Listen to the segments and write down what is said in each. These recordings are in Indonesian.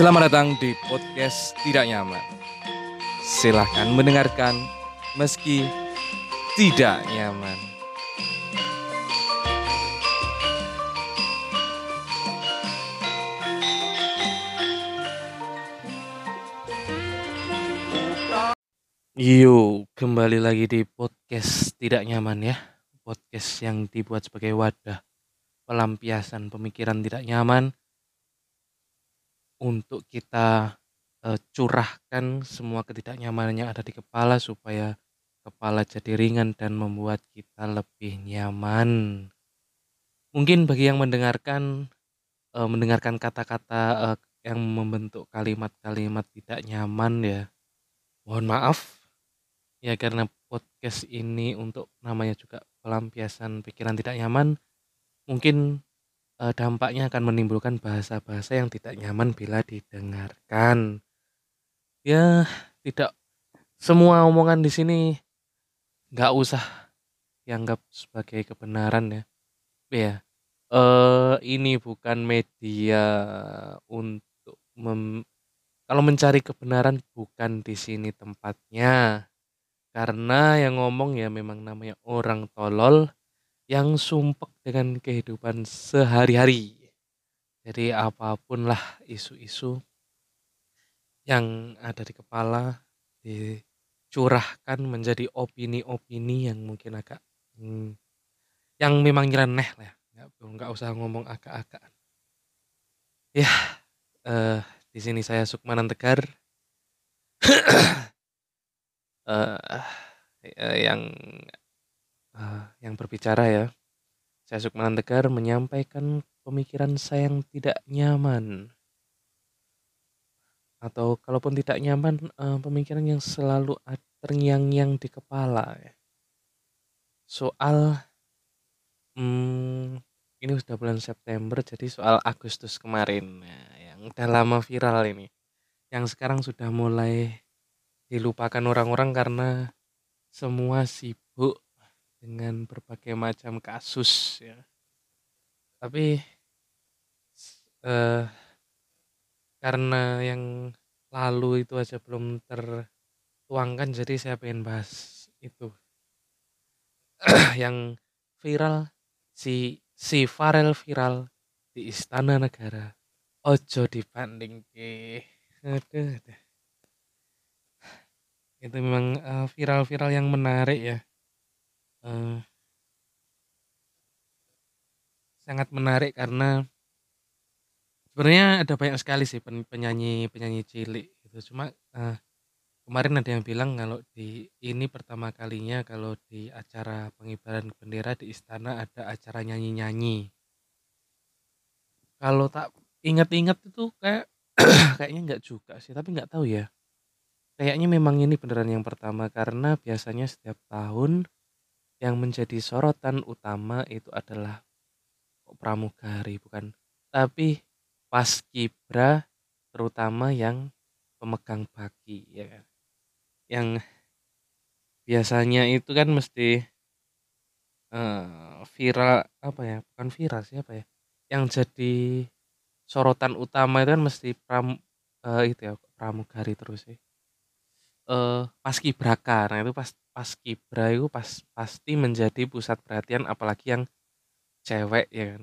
Selamat datang di podcast Tidak Nyaman. Silahkan mendengarkan meski tidak nyaman. Yo, kembali lagi di podcast Tidak Nyaman ya. Podcast yang dibuat sebagai wadah pelampiasan pemikiran tidak nyaman untuk kita curahkan semua ketidaknyamanan yang ada di kepala supaya kepala jadi ringan dan membuat kita lebih nyaman. Mungkin bagi yang mendengarkan mendengarkan kata-kata yang membentuk kalimat-kalimat tidak nyaman ya. Mohon maaf ya karena podcast ini untuk namanya juga pelampiasan pikiran tidak nyaman mungkin uh, dampaknya akan menimbulkan bahasa-bahasa yang tidak nyaman bila didengarkan. Ya, tidak semua omongan di sini nggak usah dianggap sebagai kebenaran ya. Ya, uh, ini bukan media untuk mem kalau mencari kebenaran bukan di sini tempatnya. Karena yang ngomong ya memang namanya orang tolol yang sumpek dengan kehidupan sehari-hari. Jadi apa pun lah isu-isu yang ada di kepala dicurahkan menjadi opini-opini yang mungkin agak hmm, yang memang nyeleneh lah ya. Nggak, usah ngomong agak-agak. Ya, uh, di sini saya Sukmanan Tegar. uh, yang uh, yang berbicara ya. Saya Sukmanan Tegar menyampaikan pemikiran saya yang tidak nyaman. Atau kalaupun tidak nyaman, uh, pemikiran yang selalu terngiang-ngiang di kepala ya. Soal hmm, ini sudah bulan September jadi soal Agustus kemarin ya, yang udah lama viral ini. Yang sekarang sudah mulai dilupakan orang-orang karena semua sibuk dengan berbagai macam kasus ya. Tapi eh, karena yang lalu itu aja belum tertuangkan jadi saya pengen bahas itu. yang viral si si Farel viral di Istana Negara. Ojo dibanding ke. Itu memang viral viral-viral yang menarik ya. Uh, sangat menarik karena sebenarnya ada banyak sekali sih penyanyi-penyanyi cilik gitu. Cuma, uh, kemarin ada yang bilang kalau di ini pertama kalinya kalau di acara pengibaran bendera di istana ada acara nyanyi-nyanyi. Kalau tak ingat-ingat itu kayak kayaknya nggak juga sih, tapi nggak tahu ya. Kayaknya memang ini beneran yang pertama karena biasanya setiap tahun yang menjadi sorotan utama itu adalah pramugari bukan? Tapi paskibra terutama yang pemegang baki ya kan? Yang biasanya itu kan mesti uh, viral apa ya? Bukan viral siapa ya? Yang jadi sorotan utama itu kan mesti pram uh, itu ya pramugari terus sih. Uh, paskibraka nah itu pas paskibra itu pas pasti menjadi pusat perhatian apalagi yang cewek ya kan.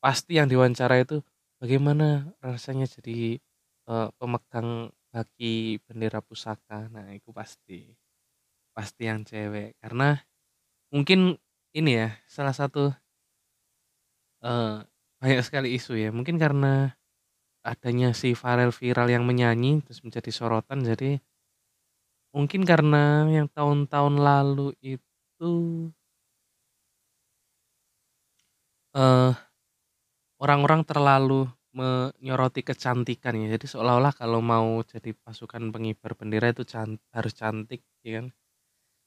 Pasti yang diwawancara itu bagaimana rasanya jadi uh, pemegang baki bendera pusaka. Nah, itu pasti pasti yang cewek karena mungkin ini ya salah satu uh, banyak sekali isu ya. Mungkin karena adanya si Farel viral yang menyanyi terus menjadi sorotan jadi Mungkin karena yang tahun-tahun lalu itu uh, orang-orang terlalu menyoroti kecantikan ya. Jadi seolah-olah kalau mau jadi pasukan pengibar bendera itu can harus cantik ya kan.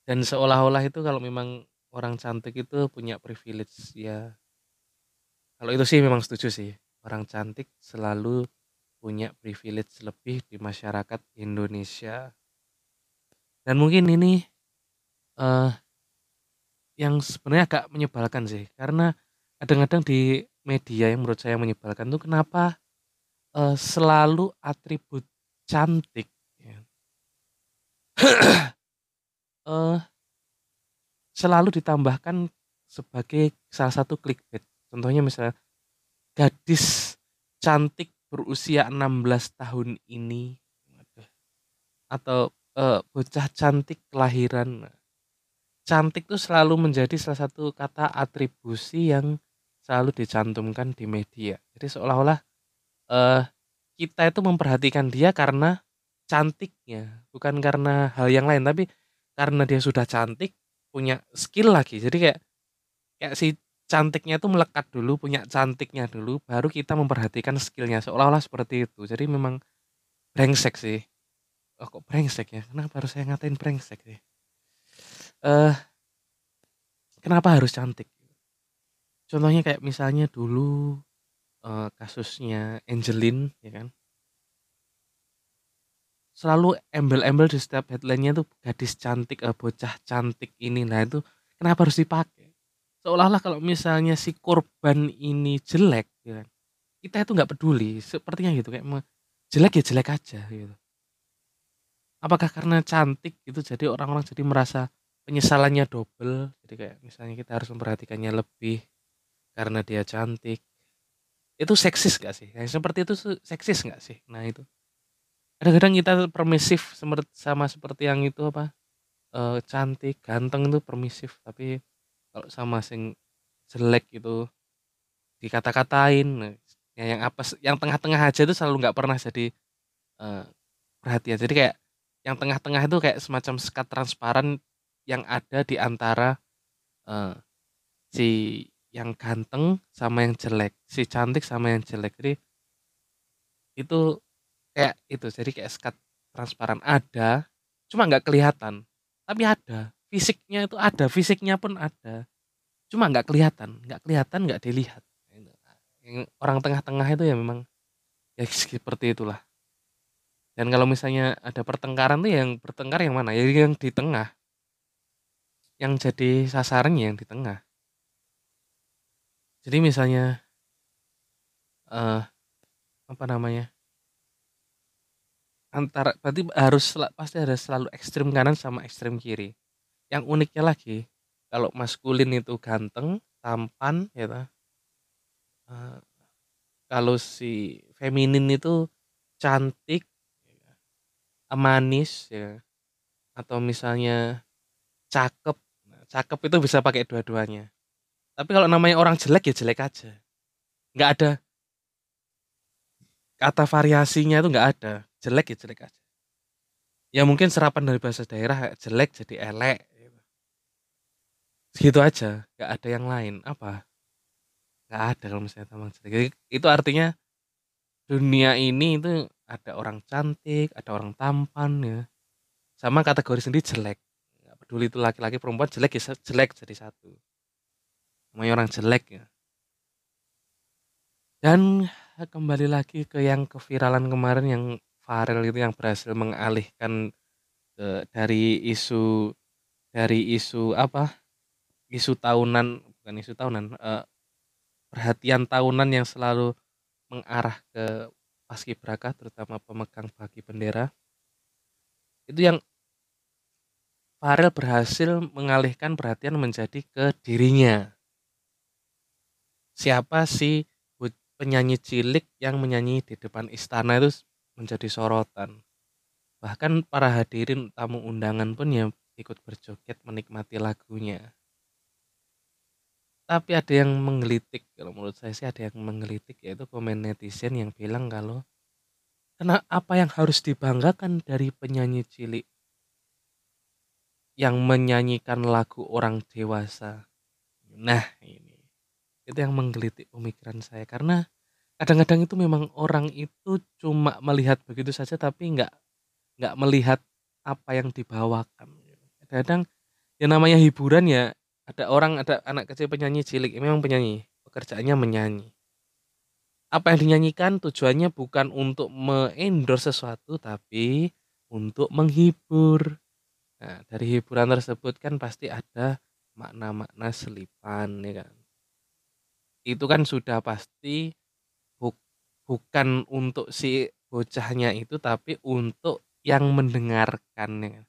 Dan seolah-olah itu kalau memang orang cantik itu punya privilege ya. Kalau itu sih memang setuju sih. Orang cantik selalu punya privilege lebih di masyarakat Indonesia. Dan mungkin ini uh, yang sebenarnya agak menyebalkan sih, karena kadang-kadang di media yang menurut saya menyebalkan tuh kenapa eee, selalu atribut cantik ya. Eee selalu ditambahkan sebagai salah satu clickbait. Contohnya misalnya, gadis cantik berusia 16 tahun ini, atau, eee, bocah cantik kelahiran. Cantik tuh selalu menjadi salah satu kata atribusi yang selalu dicantumkan di media. Jadi seolah-olah, eee, kita itu memperhatikan dia karena cantiknya, bukan karena hal yang lain, tapi karena dia sudah cantik, punya skill lagi. Jadi kayak kayak si cantiknya itu melekat dulu, punya cantiknya dulu, baru kita memperhatikan skillnya seolah-olah seperti itu. Jadi memang brengsek sih. Oh, kok brengsek ya? Kenapa harus saya ngatain brengsek sih? Eh kenapa harus cantik? Contohnya kayak misalnya dulu eh, kasusnya Angelin, ya kan? Selalu embel-embel di setiap headline-nya tuh gadis cantik, eh, bocah cantik ini. Nah, itu kenapa harus dipakai? Seolah-olah kalau misalnya si korban ini jelek, ya kan? Kita itu nggak peduli, sepertinya gitu kayak jelek ya jelek aja gitu. Apakah karena cantik gitu jadi orang-orang jadi merasa penyesalannya double, jadi kayak misalnya kita harus memperhatikannya lebih karena dia cantik. Itu seksis gak sih? Yang seperti itu seksis gak sih? Nah, itu. Kadang-kadang kita permisif sama seperti yang itu apa, eee, cantik, ganteng itu permisif, tapi kalau sama sing jelek itu dikata-katain, nah, ya yang apa yang tengah-tengah aja itu selalu nggak pernah jadi, eee, perhatian. Jadi kayak yang tengah-tengah itu kayak semacam sekat transparan yang ada di antara, eee, si yang ganteng sama yang jelek, si cantik sama yang jelek. Jadi itu Kayak itu, jadi kayak sekat transparan ada, cuma nggak kelihatan, tapi ada. Fisiknya itu ada, fisiknya pun ada. Cuma nggak kelihatan, nggak kelihatan, nggak dilihat. Yang orang tengah-tengah itu ya memang ya seperti itulah. Dan kalau misalnya ada pertengkaran tuh yang bertengkar yang mana? Ya yang di tengah. Yang jadi sasarannya yang di tengah. Jadi misalnya eh apa namanya? Antara berarti harus pasti ada selalu ekstrem kanan sama ekstrem kiri. Yang uniknya lagi, kalau maskulin itu ganteng, tampan ya ta. Uh, kalau si feminin itu cantik, manis ya. Atau misalnya cakep. Nah, cakep itu bisa pakai dua-duanya. Tapi kalau namanya orang jelek ya jelek aja. Nggak ada kata variasinya itu nggak ada jelek ya jelek aja ya mungkin serapan dari bahasa daerah jelek jadi elek gitu, aja nggak ada yang lain apa nggak ada kalau misalnya tamang jelek itu artinya dunia ini itu ada orang cantik ada orang tampan ya. Sama kategori sendiri jelek. Nggak peduli itu laki-laki perempuan jelek ya jelek jadi satu. Namanya orang jelek ya. Dan kembali lagi ke yang keviralan kemarin yang Farel itu yang berhasil mengalihkan ke dari isu dari isu apa, isu tahunan bukan isu tahunan, uh, perhatian tahunan yang selalu mengarah ke paskibraka terutama pemegang bagi bendera. Itu yang Farel berhasil mengalihkan perhatian menjadi ke dirinya. Siapa sih penyanyi cilik yang menyanyi di depan istana itu menjadi sorotan. Bahkan para hadirin tamu undangan pun ya ikut berjoget menikmati lagunya. Tapi ada yang menggelitik, kalau menurut saya sih ada yang menggelitik yaitu komen netizen yang bilang kalau karena apa yang harus dibanggakan dari penyanyi cilik yang menyanyikan lagu orang dewasa. Nah, ini itu yang menggelitik pemikiran saya karena kadang-kadang itu memang orang itu cuma melihat begitu saja tapi nggak nggak melihat apa yang dibawakan kadang yang namanya hiburan ya ada orang ada anak kecil penyanyi cilik memang penyanyi pekerjaannya menyanyi. Apa yang dinyanyikan tujuannya bukan untuk mengendorse sesuatu tapi untuk menghibur. Nah dari hiburan tersebut kan pasti ada makna-makna selipan ya kan? Itu kan sudah pasti bukan untuk si bocahnya itu, tapi untuk yang mendengarkan ya kan.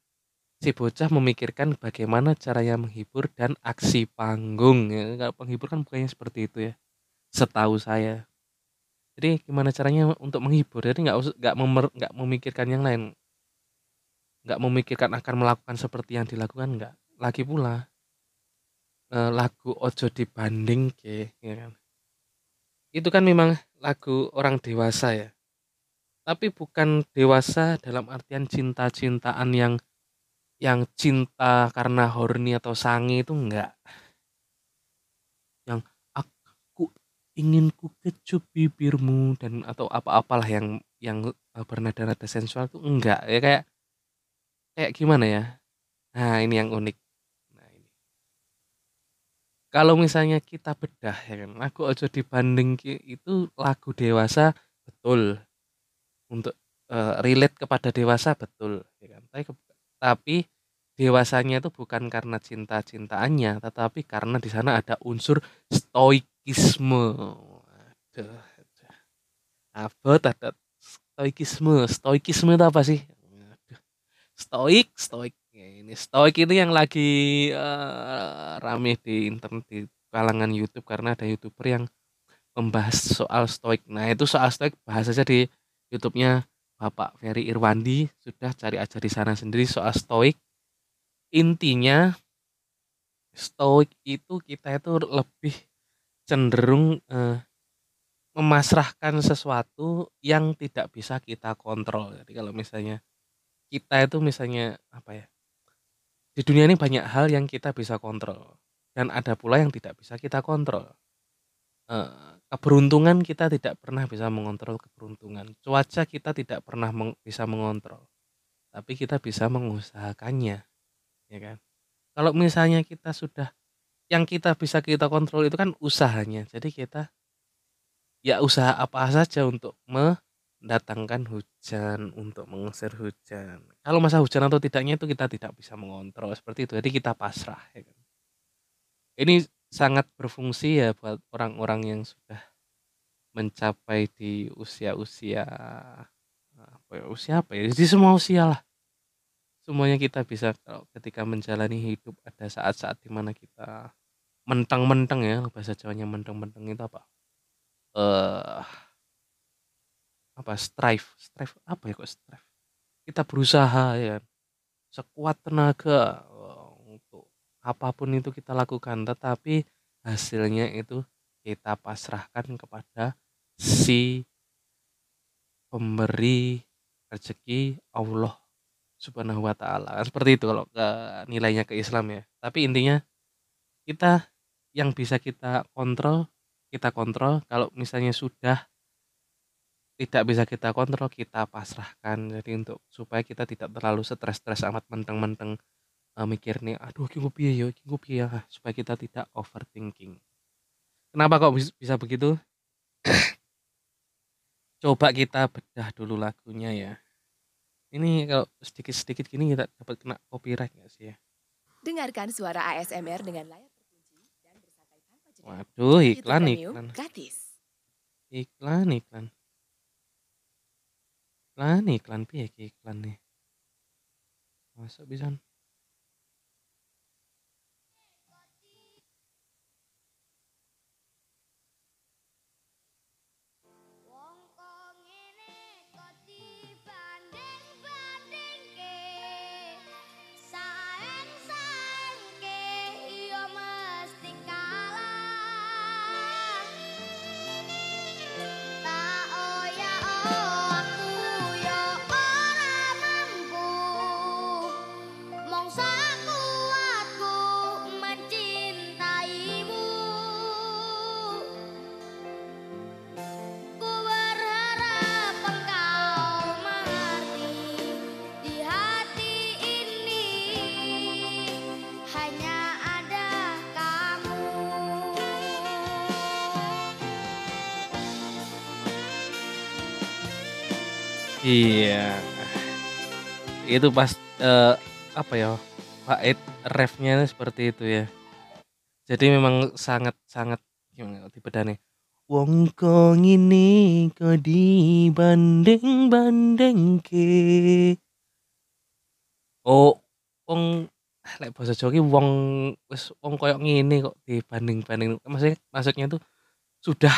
Si bocah memikirkan bagaimana caranya menghibur dan aksi panggung ya. Kalau penghibur kan bukannya seperti itu ya. Setahu saya. Jadi gimana caranya untuk menghibur? Jadi nggak nggak nggak memikirkan yang lain. Nggak memikirkan akan melakukan seperti yang dilakukan nggak. Lagi pula eh, lagu Ojo dibanding ke ya kan. Itu kan memang lagu orang dewasa ya. Tapi bukan dewasa dalam artian cinta-cintaan yang yang cinta karena horny atau sange itu enggak. Yang aku ingin ku kecup bibirmu dan atau apa-apalah yang yang eh, bernada-nada sensual itu enggak. Ya kayak kayak gimana ya? Nah, ini yang unik. Nah, ini. Kalau misalnya kita bedah ya kan, lagu Ojo dibanding itu lagu dewasa betul. Untuk eh, relate kepada dewasa betul ya kan. Tapi tapi dewasanya itu bukan karena cinta-cintaannya, tetapi karena di sana ada unsur stoikisme. Aduh, aduh. Apa ada stoikisme? Stoikisme itu apa sih? Aduh. Stoik, stoik. Ya, ini stoik itu yang lagi eh, rame di internet di kalangan YouTube karena ada youtuber yang membahas soal stoik. Nah itu soal stoik bahas aja di YouTube-nya Bapak Ferry Irwandi sudah cari aja di sana sendiri soal stoik. Intinya stoik itu kita itu lebih cenderung eh, memasrahkan sesuatu yang tidak bisa kita kontrol. Jadi kalau misalnya kita itu misalnya apa ya? Di dunia ini banyak hal yang kita bisa kontrol dan ada pula yang tidak bisa kita kontrol. Eh, keberuntungan kita tidak pernah bisa mengontrol keberuntungan. Cuaca kita tidak pernah meng- bisa mengontrol. Tapi kita bisa mengusahakannya, ya kan? Kalau misalnya kita sudah yang kita bisa kita kontrol itu kan usahanya. Jadi kita ya usaha apa saja untuk mendatangkan hujan, untuk mengusir hujan. Kalau masa hujan atau tidaknya itu kita tidak bisa mengontrol seperti itu. Jadi kita pasrah ya kan. Ini sangat berfungsi ya buat orang-orang yang sudah mencapai di usia-usia apa ya, usia apa ya? Di semua usia lah. Semuanya kita bisa kalau ketika menjalani hidup ada saat-saat di mana kita mentang-mentang ya bahasa Jawanya mentang-mentang itu apa? Eh apa strive, strive apa ya kok strive? Kita berusaha ya kan? sekuat tenaga apa pun itu kita lakukan, tetapi hasilnya itu kita pasrahkan kepada si pemberi rezeki Allah Subhanahu wa taala. Kan seperti itu kalau ke nilainya ke Islam ya. Tapi intinya kita yang bisa kita kontrol, kita kontrol. Kalau misalnya sudah tidak bisa kita kontrol, kita pasrahkan. Jadi untuk supaya kita tidak terlalu stres-stres amat menteng-menteng eh, mikir nih, aduh iki ku piye ya, iki ku piye ya, supaya kita tidak overthinking. Kenapa kok bis- bisa begitu? Coba kita bedah dulu lagunya ya. Ini kalau sedikit-sedikit gini kita dapat kena copyright nggak sih ya? Dengarkan suara ASMR dengan layar terkunci dan bersantai tanpa jeda. Waduh, iklan iklan. gratis. Iklan iklan. Iklan iklan piye iklan nih? Masuk bisa. Iya. Itu pas eh, apa ya? Bait refnya seperti itu ya. Jadi memang sangat sangat gimana kalau dibedani. Wong kok ngene kok dibanding-bandingke. Oh, wong lek basa Jawa wong wis wong koyo ngene kok dibanding-banding maksudnya maksudnya tuh sudah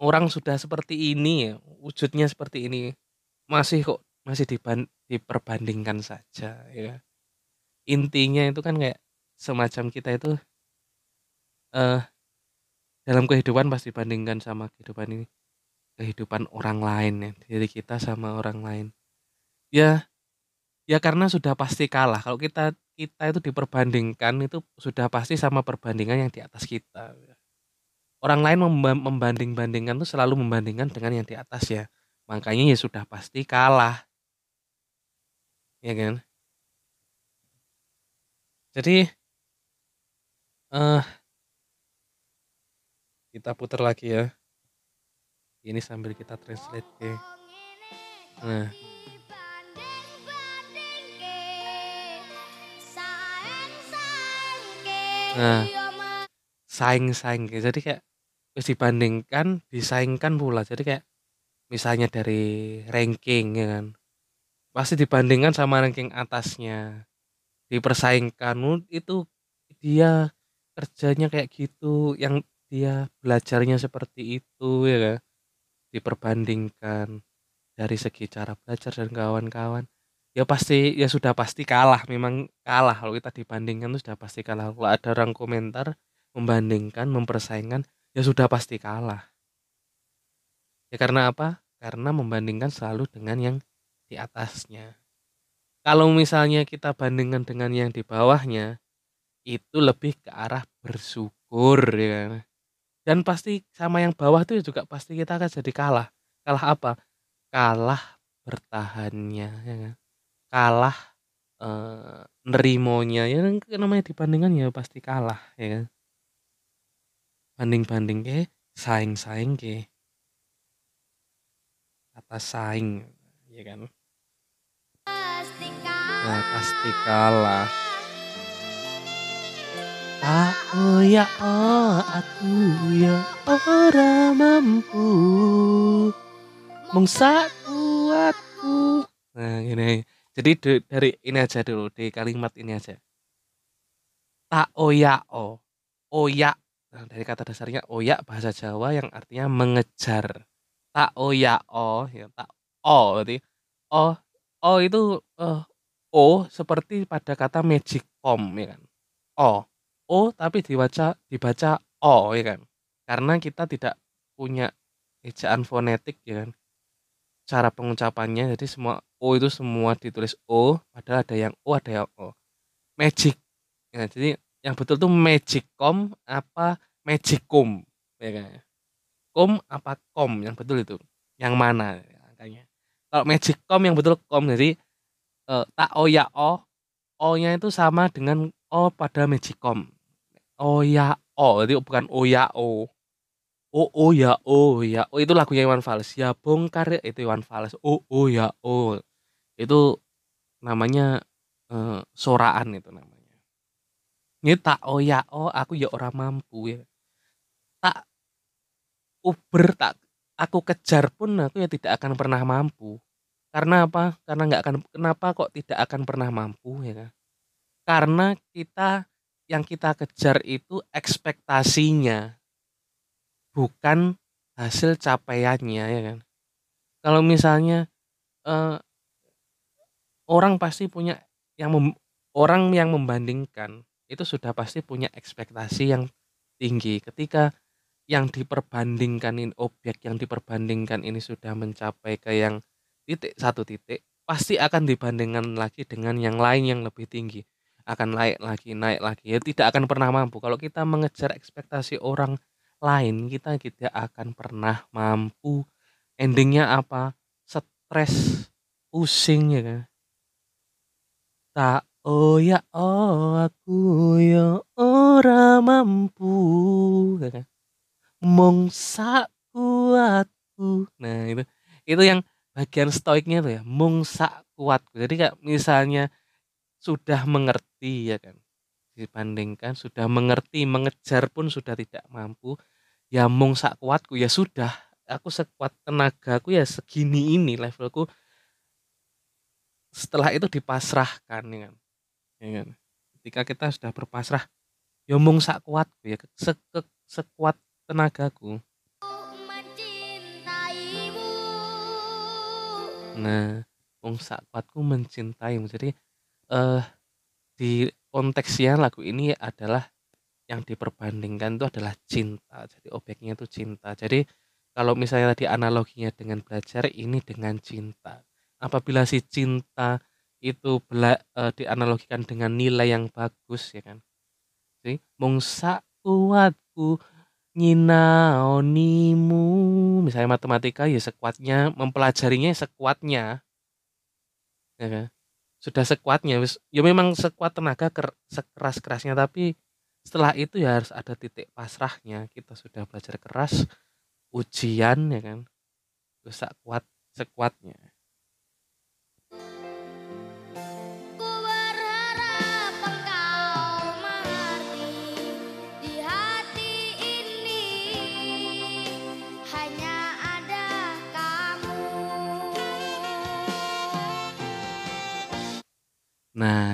orang sudah seperti ini ya, wujudnya seperti ini. Masih kok masih diban diperbandingkan saja ya. Intinya itu kan kayak semacam kita itu eh dalam kehidupan pasti bandingkan sama kehidupan ini kehidupan orang lain ya, diri kita sama orang lain. Ya ya karena sudah pasti kalah. Kalau kita kita itu diperbandingkan itu sudah pasti sama perbandingan yang di atas kita. Orang lain memba- membanding-bandingkan tuh selalu membandingkan dengan yang di atas ya. Makanya ya sudah pasti kalah. Ya kan? Jadi eh kita putar lagi ya. Ini sambil kita translate ke. Nah, Nah. saing-saing. Jadi kayak dibandingkan, disaingkan pula. Jadi kayak misalnya dari ranking ya kan. Pasti dibandingkan sama ranking atasnya. Dipersaingkan "Oh, itu dia kerjanya kayak gitu, yang dia belajarnya seperti itu ya kan. Diperbandingkan dari segi cara belajar dan kawan-kawan. Ya pasti ya sudah pasti kalah, memang kalah kalau kita dibandingkan itu sudah pasti kalah. Kalau ada orang komentar membandingkan, mempersaingkan, ya sudah pasti kalah. Ya karena apa? Karena membandingkan selalu dengan yang di atasnya. Kalau misalnya kita bandingkan dengan yang di bawahnya, itu lebih ke arah bersyukur ya kan. Dan pasti sama yang bawah itu juga pasti kita akan jadi kalah. Kalah apa? Kalah bertahannya ya kan. Kalah eh, nerimonya ya kan namanya dibandingkan ya pasti kalah ya. Banding-banding ke, saing-saing ke. Kata saing ya kan. Nah, pasti kalah. Ah, oh ya oh, aku ya ora mampu mung kuatku. Nah, gini. Jadi dari ini aja dulu, di kalimat ini aja. Tak oya o. Oya. Nah, dari kata dasarnya oya bahasa Jawa yang artinya mengejar. Tak oya o, ya tak o berarti o o itu eh, o seperti pada kata magicom ya kan. O. O tapi dibaca dibaca O ya kan. Karena kita tidak punya ejaan fonetik ya kan. Cara pengucapannya jadi semua O itu semua ditulis O, padahal ada yang O, ada yang O. Magic. Ya, jadi yang betul tuh magicom apa magicum ya kan. Kom apa kom yang betul itu? Yang mana angkanya? Kalau magicom yang betul kom jadi eh, tak O ya O, O-nya itu sama dengan O pada magicom. Oh ya oh itu bukan oh ya oh oh oh ya oh ya oh itu lagunya Iwan Fals. Ya bongkar itu Iwan Fals. Oh oh ya oh itu namanya eh, soraan itu namanya. Ini tak oh ya oh aku ya orang mampu ya. Tak uber tak aku kejar pun aku ya tidak akan pernah mampu. Karena apa? Karena nggak akan kenapa kok tidak akan pernah mampu ya kan? Karena kita yang kita kejar itu ekspektasinya bukan hasil capaiannya ya kan? Kalau misalnya eh, orang pasti punya yang mem- orang yang membandingkan itu sudah pasti punya ekspektasi yang tinggi. Ketika yang diperbandingkan ini objek yang diperbandingkan ini sudah mencapai ke yang titik satu titik pasti akan dibandingkan lagi dengan yang lain yang lebih tinggi. Akan naik lagi naik lagi. Ya tidak akan pernah mampu. Kalau kita mengejar ekspektasi orang lain kita tidak akan pernah mampu. Endingnya apa? Stres pusing ya kan? Tak oh ya oh aku ya ora mampu ya kan mong sak kuatku nah itu itu yang bagian stoiknya tuh ya mong sak kuatku jadi kayak misalnya sudah mengerti ya kan? Dibandingkan sudah mengerti mengejar pun sudah tidak mampu ya mung sak kuatku ya sudah. Aku sekuat tenagaku ya segini ini levelku. Setelah itu dipasrahkan ya kan? Ya kan? Ketika kita sudah berpasrah ya mung sak kuatku ya se sekuat tenagaku. Mencintaimu. Nah sak kuatku mencintaimu. Jadi eh di konteksnya lagu ini adalah yang diperbandingkan itu adalah cinta. Jadi objeknya itu cinta. Jadi kalau misalnya tadi analoginya dengan belajar ini dengan cinta. Apabila si cinta itu bela, eh, dianalogikan dengan nilai yang bagus ya kan? Jadi mung sak kuatku nyinaonimu. Misalnya matematika ya sekuatnya mempelajarinya sekuatnya. Ya kan? Sudah sekuatnya ya memang sekuat tenaga ker, sekeras kerasnya tapi setelah itu ya harus ada titik pasrahnya. Kita sudah belajar keras ujian ya kan? Terus kuat sekuatnya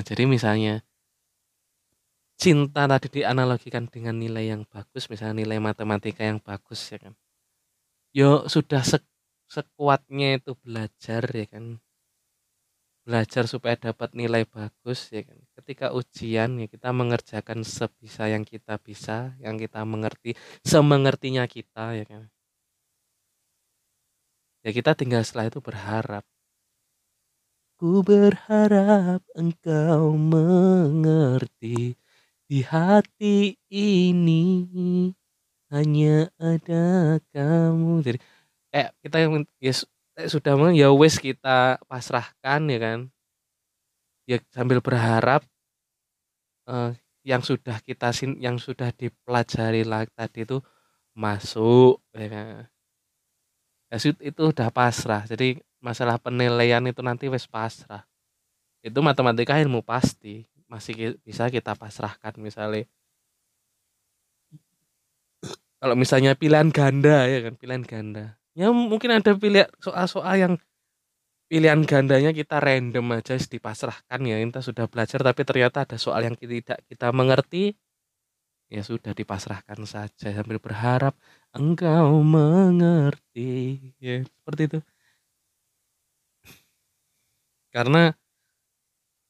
jadi misalnya cinta tadi dianalogikan dengan nilai yang bagus misalnya nilai matematika yang bagus ya kan? Yo sudah sek sekuatnya itu belajar ya kan? Belajar supaya dapat nilai bagus ya kan? Ketika ujian ya kita mengerjakan sebisa yang kita bisa yang kita mengerti semengertinya kita ya kan? Ya kita tinggal setelah itu berharap ku berharap engkau mengerti di hati ini hanya ada kamu. Jadi kayak kita yang ya su- eh, sudah mah ya wes kita pasrahkan ya kan? Ya sambil berharap eh, yang sudah kita sin yang sudah dipelajari lah tadi itu masuk ya kan? Ya itu udah pasrah. Jadi masalah penilaian itu nanti wes pasrah. Itu matematika ilmu pasti masih bisa kita pasrahkan misalnya. Kalau misalnya pilihan ganda ya kan pilihan ganda. Ya mungkin ada pilihan soal-soal yang pilihan gandanya kita random aja dipasrahkan ya kita sudah belajar tapi ternyata ada soal yang tidak kita mengerti ya sudah dipasrahkan saja sambil berharap engkau mengerti ya seperti itu karena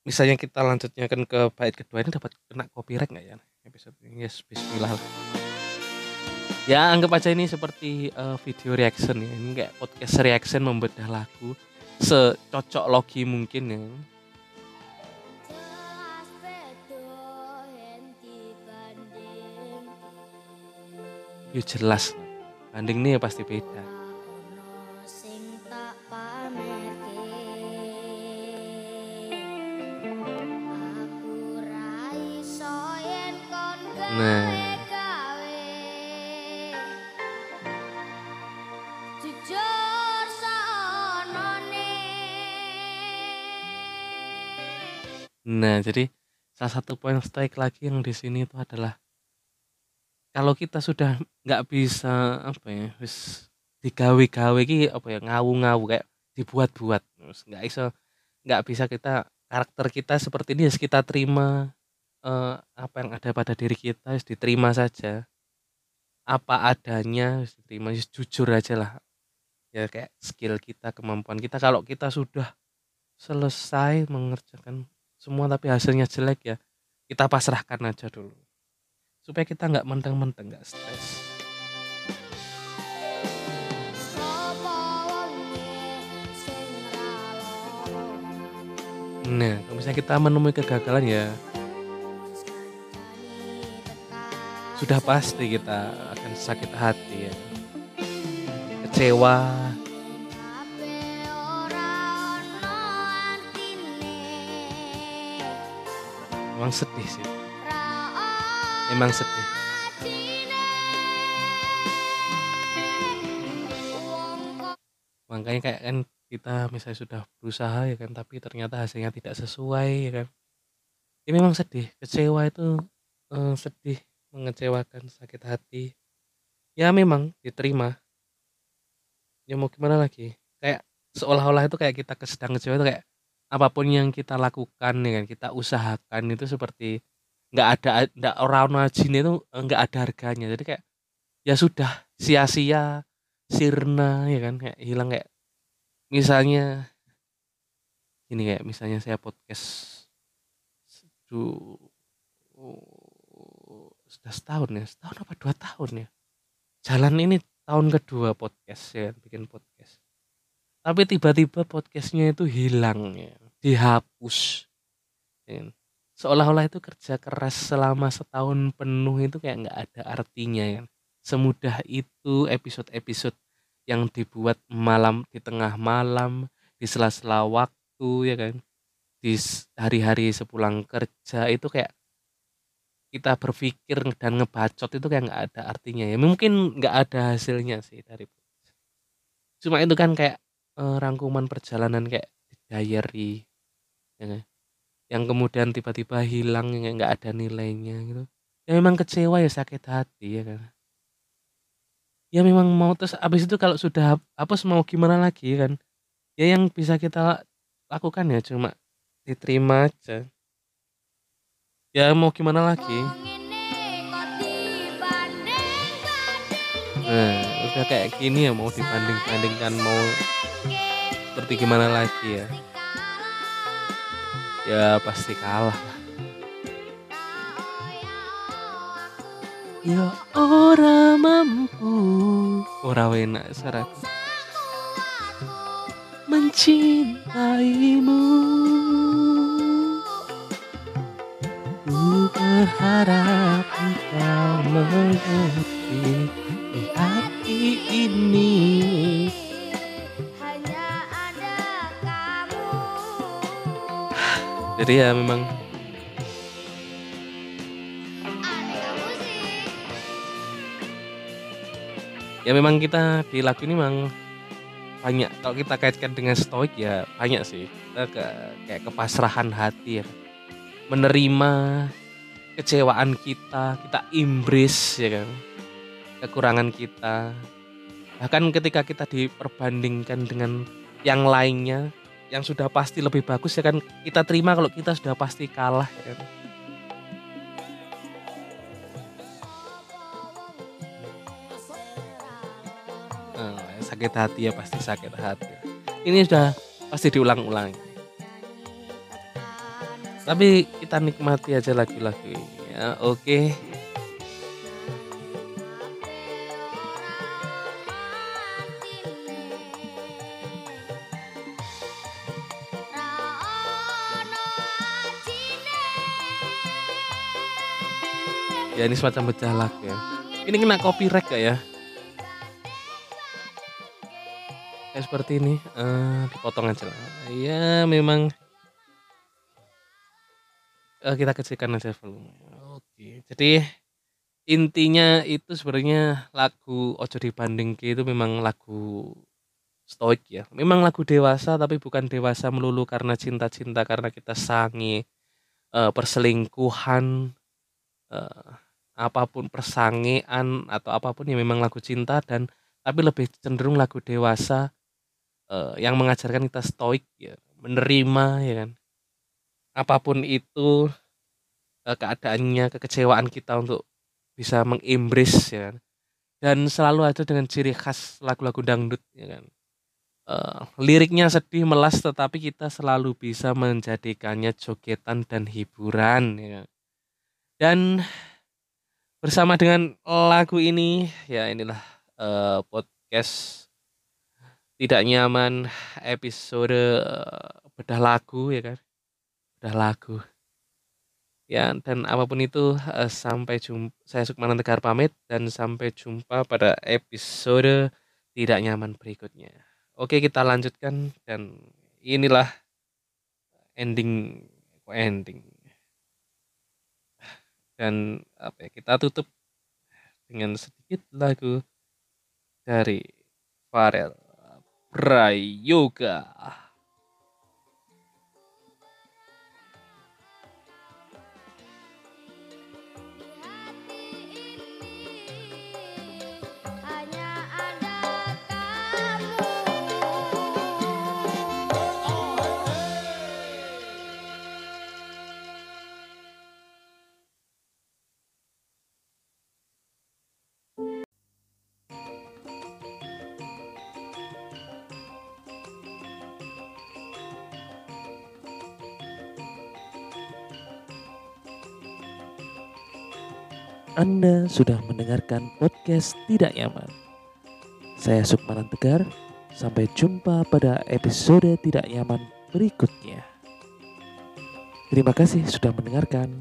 misalnya kita lanjutnya kan ke bait kedua ini dapat kena copyright nggak ya? Episode ini yes Bismillah. Lah. ya anggap aja ini seperti eh, video reaction ya. Ini kayak podcast reaction membedah lagu secocok logi mungkin ya. Ya jelas. Banding nih ya pasti beda Nah. jadi salah satu poin strike lagi yang di sini itu adalah kalau kita sudah nggak bisa apa ya, wis digawe-gawe ki apa ya ngawu-ngawu kayak dibuat-buat, nggak iso nggak bisa kita karakter kita seperti ini harus kita terima eh, apa yang ada pada diri kita harus diterima saja. Apa adanya harus diterima harus jujur aja lah. Ya kayak skill kita kemampuan kita. Kalau kita sudah selesai mengerjakan semua tapi hasilnya jelek ya kita pasrahkan aja dulu. Supaya kita nggak menteng-menteng nggak stres. Nah kalau misalnya kita menemui kegagalan ya sudah pasti kita akan sakit hati ya. Kecewa. Memang sedih sih. Ra memang sedih. makanya kayak kan kita misalnya sudah berusaha ya kan tapi ternyata hasilnya tidak sesuai ya kan. Ya memang sedih kecewa itu eh, sedih mengecewakan sakit hati Ya memang diterima. Ya mau gimana lagi? Kayak seolah-olah itu kayak kita sedang kecewa itu kayak apa pun yang kita lakukan ya kan, kita usahakan itu seperti nggak ada nggak orang najin itu nggak ada harganya. Jadi kayak ya sudah sia-sia, sirna ya kan kayak hilang kayak misalnya ini kayak misalnya saya podcast du, sudah setahun ya? Setahun apa dua tahun ya? Jalan ini tahun kedua podcast ya bikin podcast. Tapi tiba-tiba podcastnya itu hilang ya dihapus. Ya. seolah-olah itu kerja keras selama setahun penuh itu kayak nggak ada artinya ya. Semudah itu episode-episode yang dibuat malam di tengah malam di sela-sela waktu ya kan. Di hari-hari sepulang kerja itu kayak kita berpikir dan ngebacot itu kayak nggak ada artinya ya. Mungkin nggak ada hasilnya sih dari cuma itu kan kayak eh, rangkuman perjalanan kayak di diary ya yang kemudian tiba-tiba hilang yang nggak ada nilainya gitu. Ya memang kecewa ya sakit hati ya kan? Ya memang mau terus abis itu kalau sudah hapus mau gimana lagi kan? Ya yang bisa kita lakukan ya cuma diterima aja ya mau gimana lagi? Nah udah kayak gini ya mau dibanding bandingkan mau seperti gimana lagi ya? Ya pasti kalah lah. ya ora mampu. Ora enak syarat mencintaimu Ku berharap engkau mengerti di hati ini Hanya ada kamu. Jadi ya memang. Ada kamu sih. Ya memang kita di lagu ini memang banyak kalau kita kaitkan dengan stoik ya banyak sih. Kita ke, kayak kepasrahan hati ya menerima kecewaan kita kita imbris ya kan? Kekurangan kita. Bahkan ketika kita diperbandingkan dengan yang lainnya yang sudah pasti lebih bagus ya kan? Kita terima kalau kita sudah pasti kalah ya kan? Eh, sakit hati ya pasti sakit hati. Ini sudah pasti diulang-ulang tapi kita nikmati aja lagu-lagu ya oke? Ya ini semacam pecah ya. Ini kena copyright gak ya? Kayak seperti ini eh dipotong aja lah. Ya memang eh, kita kecilkan aja volume oke. Jadi intinya itu sebenarnya lagu Ojo Dibanding itu memang lagu stoik ya. Memang lagu dewasa tapi bukan dewasa melulu karena cinta-cinta karena kita sangi eh, perselingkuhan eh, apa pun persangean atau apa pun ya memang lagu cinta dan tapi lebih cenderung lagu dewasa eh, yang mengajarkan kita stoik ya menerima ya kan apa pun itu eh, keadaannya kekecewaan kita untuk bisa mengimbris ya kan. Dan selalu ada dengan ciri khas lagu-lagu dangdut ya kan. Eh, liriknya sedih melas tetapi kita selalu bisa menjadikannya jogetan dan hiburan ya kan. dan bersama dengan lagu ini ya inilah eh, podcast tidak nyaman episode eh, bedah lagu ya kan bedah lagu. Ya dan apa pun itu eh, sampai jumpa saya Sukmanan Tegar pamit dan sampai jumpa pada episode tidak nyaman berikutnya. Oke kita lanjutkan dan inilah ending ending? Dan apa ya kita tutup dengan sedikit lagu dari Farel Prayoga. Anda sudah mendengarkan podcast Tidak Nyaman. Saya Sukmanan Tegar. Sampai jumpa pada episode Tidak Nyaman berikutnya. Terima kasih sudah mendengarkan.